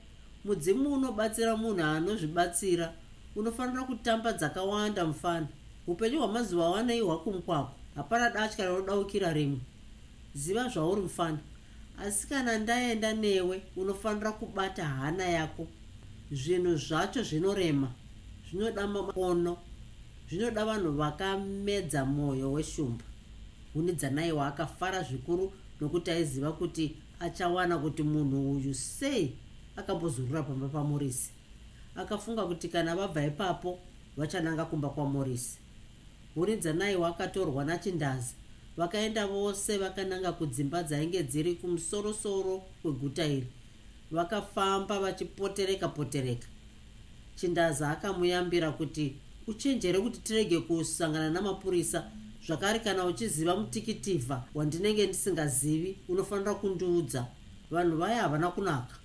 Mudzimu unobatsira munhu anozvibatsira. Unofanira kutamba dzakawanda mufana. Upenyu hwamazuva wanei hwakumukwako hapana datya rinodaukira rimwe. Ziva zvauri mufana. Asi kana ndaenda newe unofanira kubata hana yako. Zvinhu zvacho zvinorema. Zvinoda maono zvinoda vanhu vakamedza mwoyo weshumba. Huni dzanaiwa akafara zvikuru nokuti aiziva kuti achawana kuti munhu uyu sei akambozurura pamba pamorisi. Akafunga kuti kana vabva ipapo vachananga kumba kwamorisi. Huni dzanaiwa akatorwa nachindazi vakaenda vose vakananga kudzimba dzainge dziri kumusorosoro kweguta iri vakafamba vachipotereka potereka chindaza akamuyambira kuti uchenjere kuti tirege kusangana namapurisa. Zvakare kana uchiziva mutikitivha wandinenge ndisingazivi unofanira kundiudza. Vanhu vaya havana kunaka.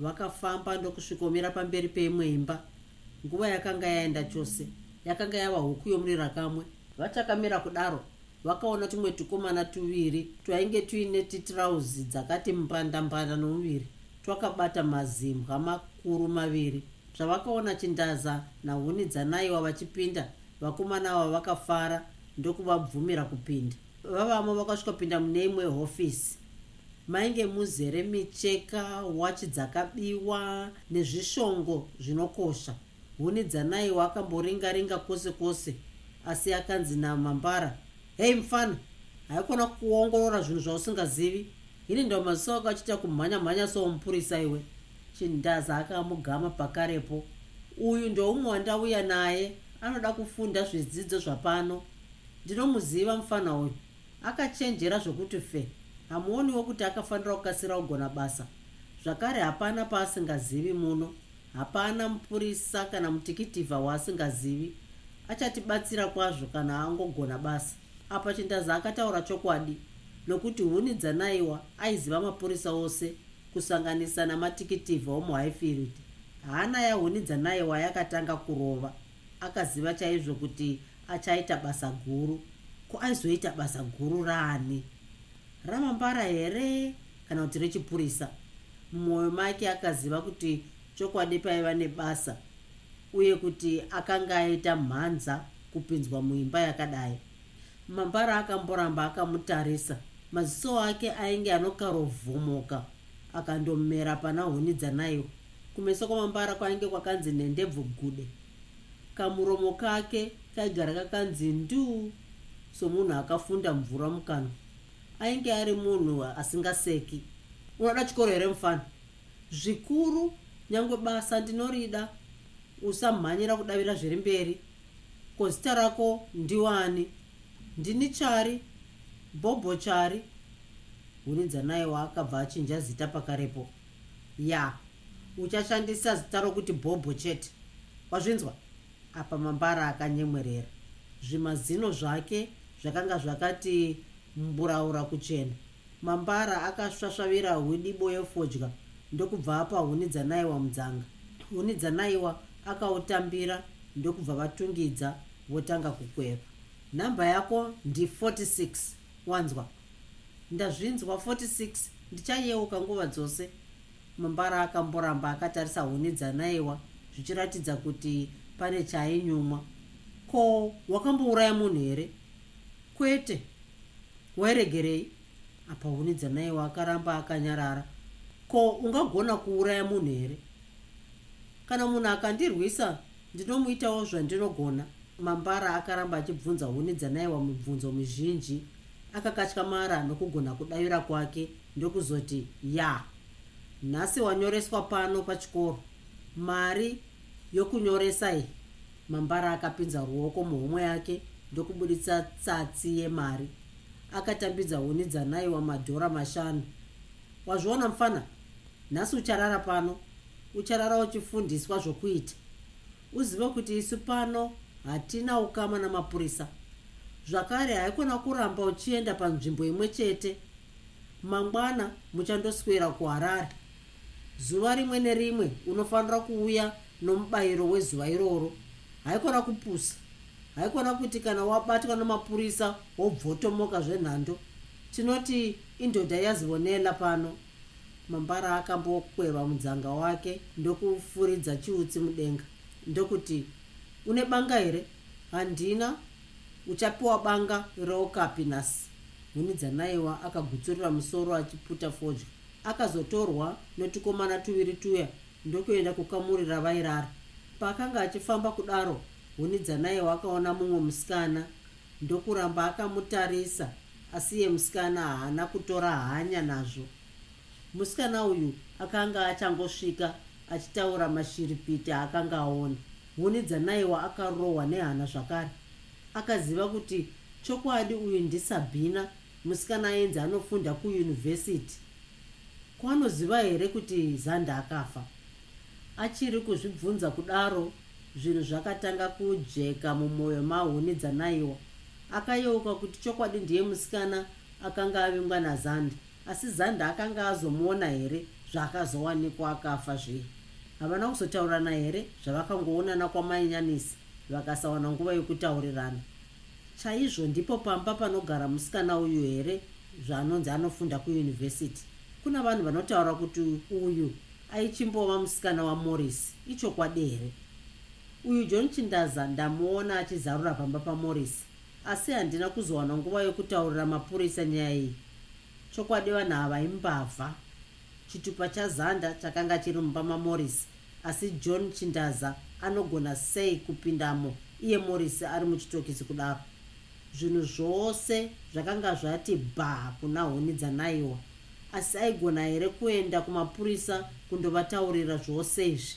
Vakafamba ndokusvikomira pamberi peimwe imba nguva yakanga yaenda chose yakanga yava huku yomurira kamwe. Vachakamira kudaro. Vakaona tumwe tukomana tuviri twainge tuine titirauzi dzakati mbandambanda nomuviri. Twakabata mazimbwa makuru maviri zvavakaona chindaza nahuni dzanaiwa vachipinda vakomana ava vakafara ndokuvabvumira kupinda. Vavamo vakasvikapinda mune imwe hofisi. Mainge muzere micheka wachi dzakabiwa nezvishongo zvinokosha. Huni dzanaiwa akamboringaringa kwose kwose asi akanzi namambara hei mufana haikona kuongorora zvinhu zvausingazivi. Ini ndo maziso ako achiita kumhanya mhanya somupurisa iwe chindaza akamugama pakarepo. Uyu ndoumwe wandauya naye anoda kufunda zvidzidzo zvapano. Ndinomuziva mufana uyu. Akachenjera zvokuti fe hamuoniwo kuti akafanira kukasira kugona basa. Zvakare hapana paasingazivi muno hapana mupurisa kana mutikitivha waasingazivi. Achatibatsira kwazvo kana angogona basa. Apa chindaza akataura chokwadi nokuti huni dzanaiwa aiziva mapurisa ose kusanganisa namatikitivha womuhighfield hana yahuni dzanaiwa yakatanga kurova. Akaziva chaizvo kuti achaita basa guru. Ko aizoita basa guru raani ramambara here? Kana kuti rechipurisa. Mumwoyo make akaziva kuti chokwadi paiva nebasa uye kuti akanga aita mhanza kupinzwa muimba yakadai. Mambara akamboramba akamutarisa. Maziso ake ainge anokarovhomoka akandomera pana huni dzanaiwo kumeso kwamambara kwainge kwakanzi nhendebvu gude. Kamuromo kake kaigara kakanzi nduu somunhu akafunda mvura mukanwa ainge ari munhu asingaseki. Unoda chikoro here mufana? Zvikuru nyange basa ndinorida usamhanyira kudavira zviri mberi. Ko zita rako ndiwani? Ndini chari? Bhobho chari hunidzanaiwa akabva achinja zita pakarepo. Ya uchashandisa zita rokuti bhobho chete. Wazvinzwa? Apa mambara akanyemwerera. Zvimazino zvake zvakanga zvakati mburaura kuchena. Mambara akasvasvavira hwidibo yefodya ndokubva apa huni dzanaiwa mudzanga. Huni dzanaiwa akautambira ndokubva vatungidza votanga kukwepa. Nhamba yako ndi46 wanzwa ndazvinzwa 46 ndichayeuka nguva dzose. Mambara akamboramba akatarisa huni dzanaiwa zvichiratidza kuti pane chaainyumwa ko wakambouraya munhu here? Kwete wairegerei. Apa huni dzanaiwa akaramba akanyarara. Ko ungagona kuuraya munhu here? Kana munhu akandirwisa ndinomuitawo zvandinogona. Mambara akaramba achibvunza huni dzanaiwa mibvunzo mizhinji akakatyamara nokugona kudavira kwake ndokuzoti ya nhasi wanyoreswa pano pachikoro. Mari yokunyoresa iyi mambara akapinza ruoko muhomwe yake ndokubuditsa tsatsi yemari. Akatambidza huni dzanaiwa madhora mashanu. Wazviona mufana? Nhasi ucharara pano. Ucharara uchifundiswa zvokuita. Uzive kuti isu pano hatina ukama namapurisa zvakare haikona kuramba uchienda panzvimbo imwe chete. Mangwana muchandoswera kuharare. Zuva rimwe nerimwe unofanira kuuya nomubayiro wezuva iroro. Haikona kupusa. Haikona kuti kana wabatwa namapurisa wobvotomoka zvenhando. Tinoti indodha yazivonela pano. Mambara akambokweva mudzanga wake ndokufuridza chiutsi mudenga. Ndokuti une banga here? Handina uchapiwa banga reokapinasi huni dzanaiwa akagutsurira musoro achiputa fodya. Akazotorwa notukomana tuviri tuya ndokuenda kukamurira vairara paakanga achifamba kudaro huni dzanaiwa akaona mumwe musikana. Ndokuramba akamutarisa asi iye musikana haana kutora hanya nazvo. Musikana uyu akanga achangosvika achitaura mashiripiti aakanga aona. Huni dzanaiwa akarohwa nehana zvakare akaziva kuti chokwadi uyu ndisabhina musikana ainzi anofunda kuyunivhesiti. Kwanoziva here kuti zanda akafa? Achiri kuzvibvunza kudaro zvinhu zvakatanga kujeka mumwoyo mahuni dzanaiwa. Akayeuka kuti chokwadi ndiye musikana akanga avingwa nazanda asi zanda akanga azomuona here zvaakazowanikwa akafa zvii? Havana kuzotaurirana here zvavakangoonana kwamainyanisi vakasawana nguva yokutaurirana. Chaizvo ndipo pamba panogara musikana uyu here zvaanonzi anofunda kuyunivhesiti. Kuna vanhu vanotaura kuti uyu aichimbova musikana wamorris ichokwadi here? Uyu john chindaza ndamuona achizarura pamba pamorris asi handina kuzowana nguva yokutaurira mapurisa nyaya iyi. Chokwadi vanhu ava imbavha chitupa chazanda chakanga chiri mumba mamorris asi john chindaza anogona sei kupindamo iye morris ari muchitokisi kudaro. Zvinhu zvose zvakanga zvati bha kuna huni dzanaiwa asi aigona here kuenda kumapurisa kundovataurira zvose izvi?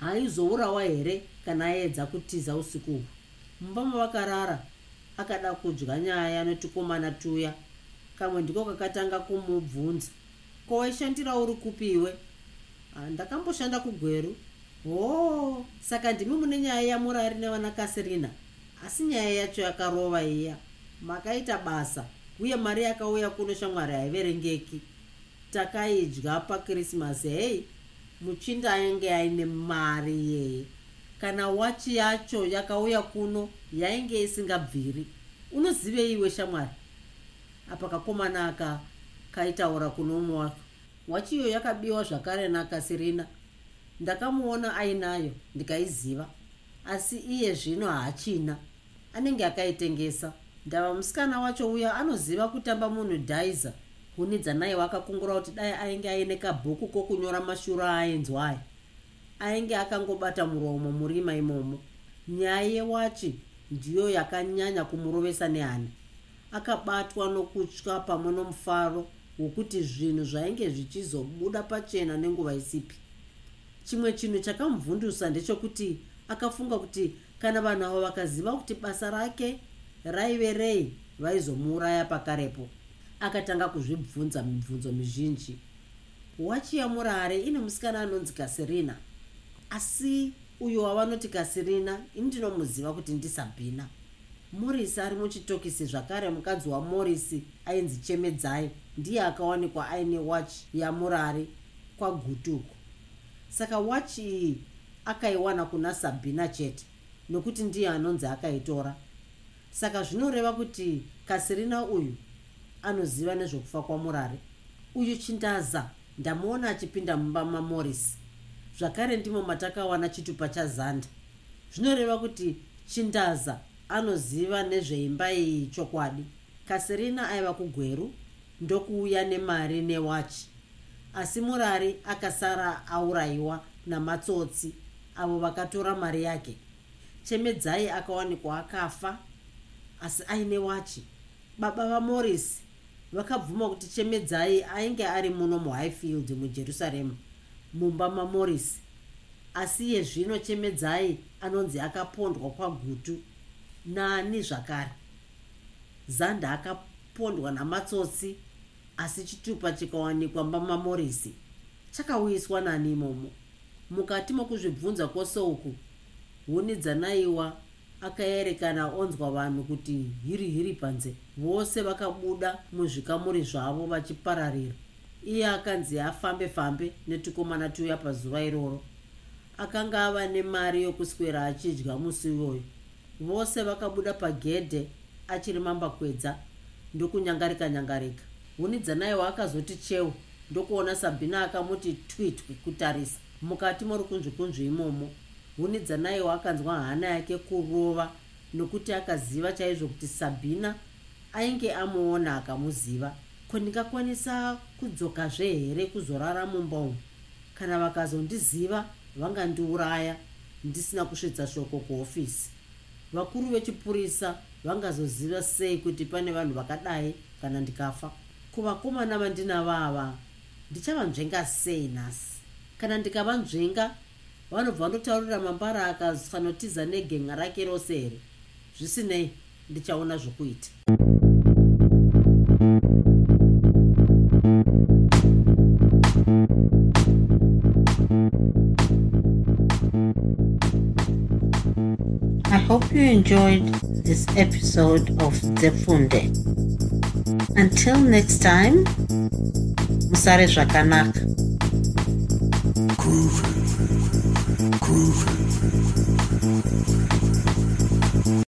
Haizourawa here kana aedza kutiza usiku uhwu mumba mavakarara akada kudya nyaya netukomana tuya. Kamwe ndiko kakatanga kumubvunza ko waishandira uri kupiwe ndakamboshanda kugweru hoo saka ndimi mune nyaya yamurari nevanakasirina asi nyaya yacho yakarova iya. Makaita basa uye mari yakauya kuno shamwari haiverengeki. Takaidya pakrisimasi hei muchinda ainge aine mari yeye kana wachi yacho yakauya kuno yainge isingabviri unoziveiwe shamwari? Apa kakomana aka kaitaura kuno umwe wako. Wachiyo yakabiwa zvakare nakasirina ndakamuona ainayo ndikaiziva. Asi iye zvino haachina. Anenge akaitengesa. Ndava musikana wacho uya anoziva kutamba munhu dhaiza. Huni dzanaiwa akakungura kuti dai ainge aine kabhuku kokunyora mashuro aaenzwa aya ainge akangobata muromo murima imomo. Nyaya yewachi ndiyo yakanyanya kumurovesa nehana akabatwa nokutya pamwe nomufaro wokuti zvinhu zvainge zvichizobuda pachena nenguva isipi chimwe chinhu chakamubvundusa ndechekuti akafunga kuti kana vanhu avo vakaziva kuti basa rake raive rei vaizomuuraya pakarepo. Akatanga kuzvibvunza mibvunzo mizhinji. Wachi yamurare ine musikana anonzi kasirina. Asi uyo wavanoti kasirina ini ndinomuziva kuti ndisabhina. Morisi ari muchitokisi zvakare mukadzi wamorisi ainzi chemedzai. Ndiye akawanikwa aine wachi yamurare kwagutuku saka wachi iyi akaiwana kuna sabhina chete nokuti ndiye anonzi akaitora. Saka zvinoreva kuti kasirina uyu anoziva nezvokufa kwamurare. Uyu chindaza ndamuona achipinda mumba mamorisi zvakare ndimo matakawana chitupa chazanda zvinoreva kuti chindaza anoziva nezveimba iyi chokwadi. Kasirina aiva kugweru ndokuuya nemari newachi asi murari akasara aurayiwa namatsotsi avo vakatora mari yake. Chemedzai akawanikwa akafa asi aine wachi. Baba vamorisi vakabvuma kuti chemedzai ainge ari muno muhighfield mujerusarema mumba mamorisi asi iye zvino chemedzai anonzi akapondwa kwagutu. Nani zvakare? Zanda akapondwa namatsotsi asi chitupa chikawanikwa mamamorisi chakauyiswa nani imomo. Mukati mokuzvibvunza kwose uku huni dzanaiwa akaerekana onzwa vanhu kuti hiri hiri panze. Vose vakabuda muzvikamuri zvavo vachipararira. Iye akanzi afambe fambe netukomana tuya pazuva iroro. Akanga ava nemari yokuswera achidya musi iyoyo vose vakabuda pagedhe achiri mambakwedza ndokunyangarika nyangarika huni dzanaiwa akazoti cheu ndokuona sabhina akamuti twitwi kutarisa. Mukati morukunzvikunzvi imomo huni dzanaiwa akanzwa hana yake kurova nokuti akaziva chaizvo kuti sabhina ainge amuona akamuziva. Ko ndingakwanisa kudzokazve here kuzorara mumba umu? Kana vakazondiziva vangandiuraya ndisina kusvitsa shoko kuhofisi vakuru vechipurisa vangazoziva sei kuti pane vanhu vakadai kana ndikafa kuvakomana vandinavava ndichavanzvenga sei nhasi? Kana ndikavanzvenga vanobva ndotaurira mambara akanotiza negenga rake rose here? Zvisinei ndichaona zvokuita. I hope you enjoyed this episode of Zefunde. Until next time, Musare Zvakanaka. Groovy.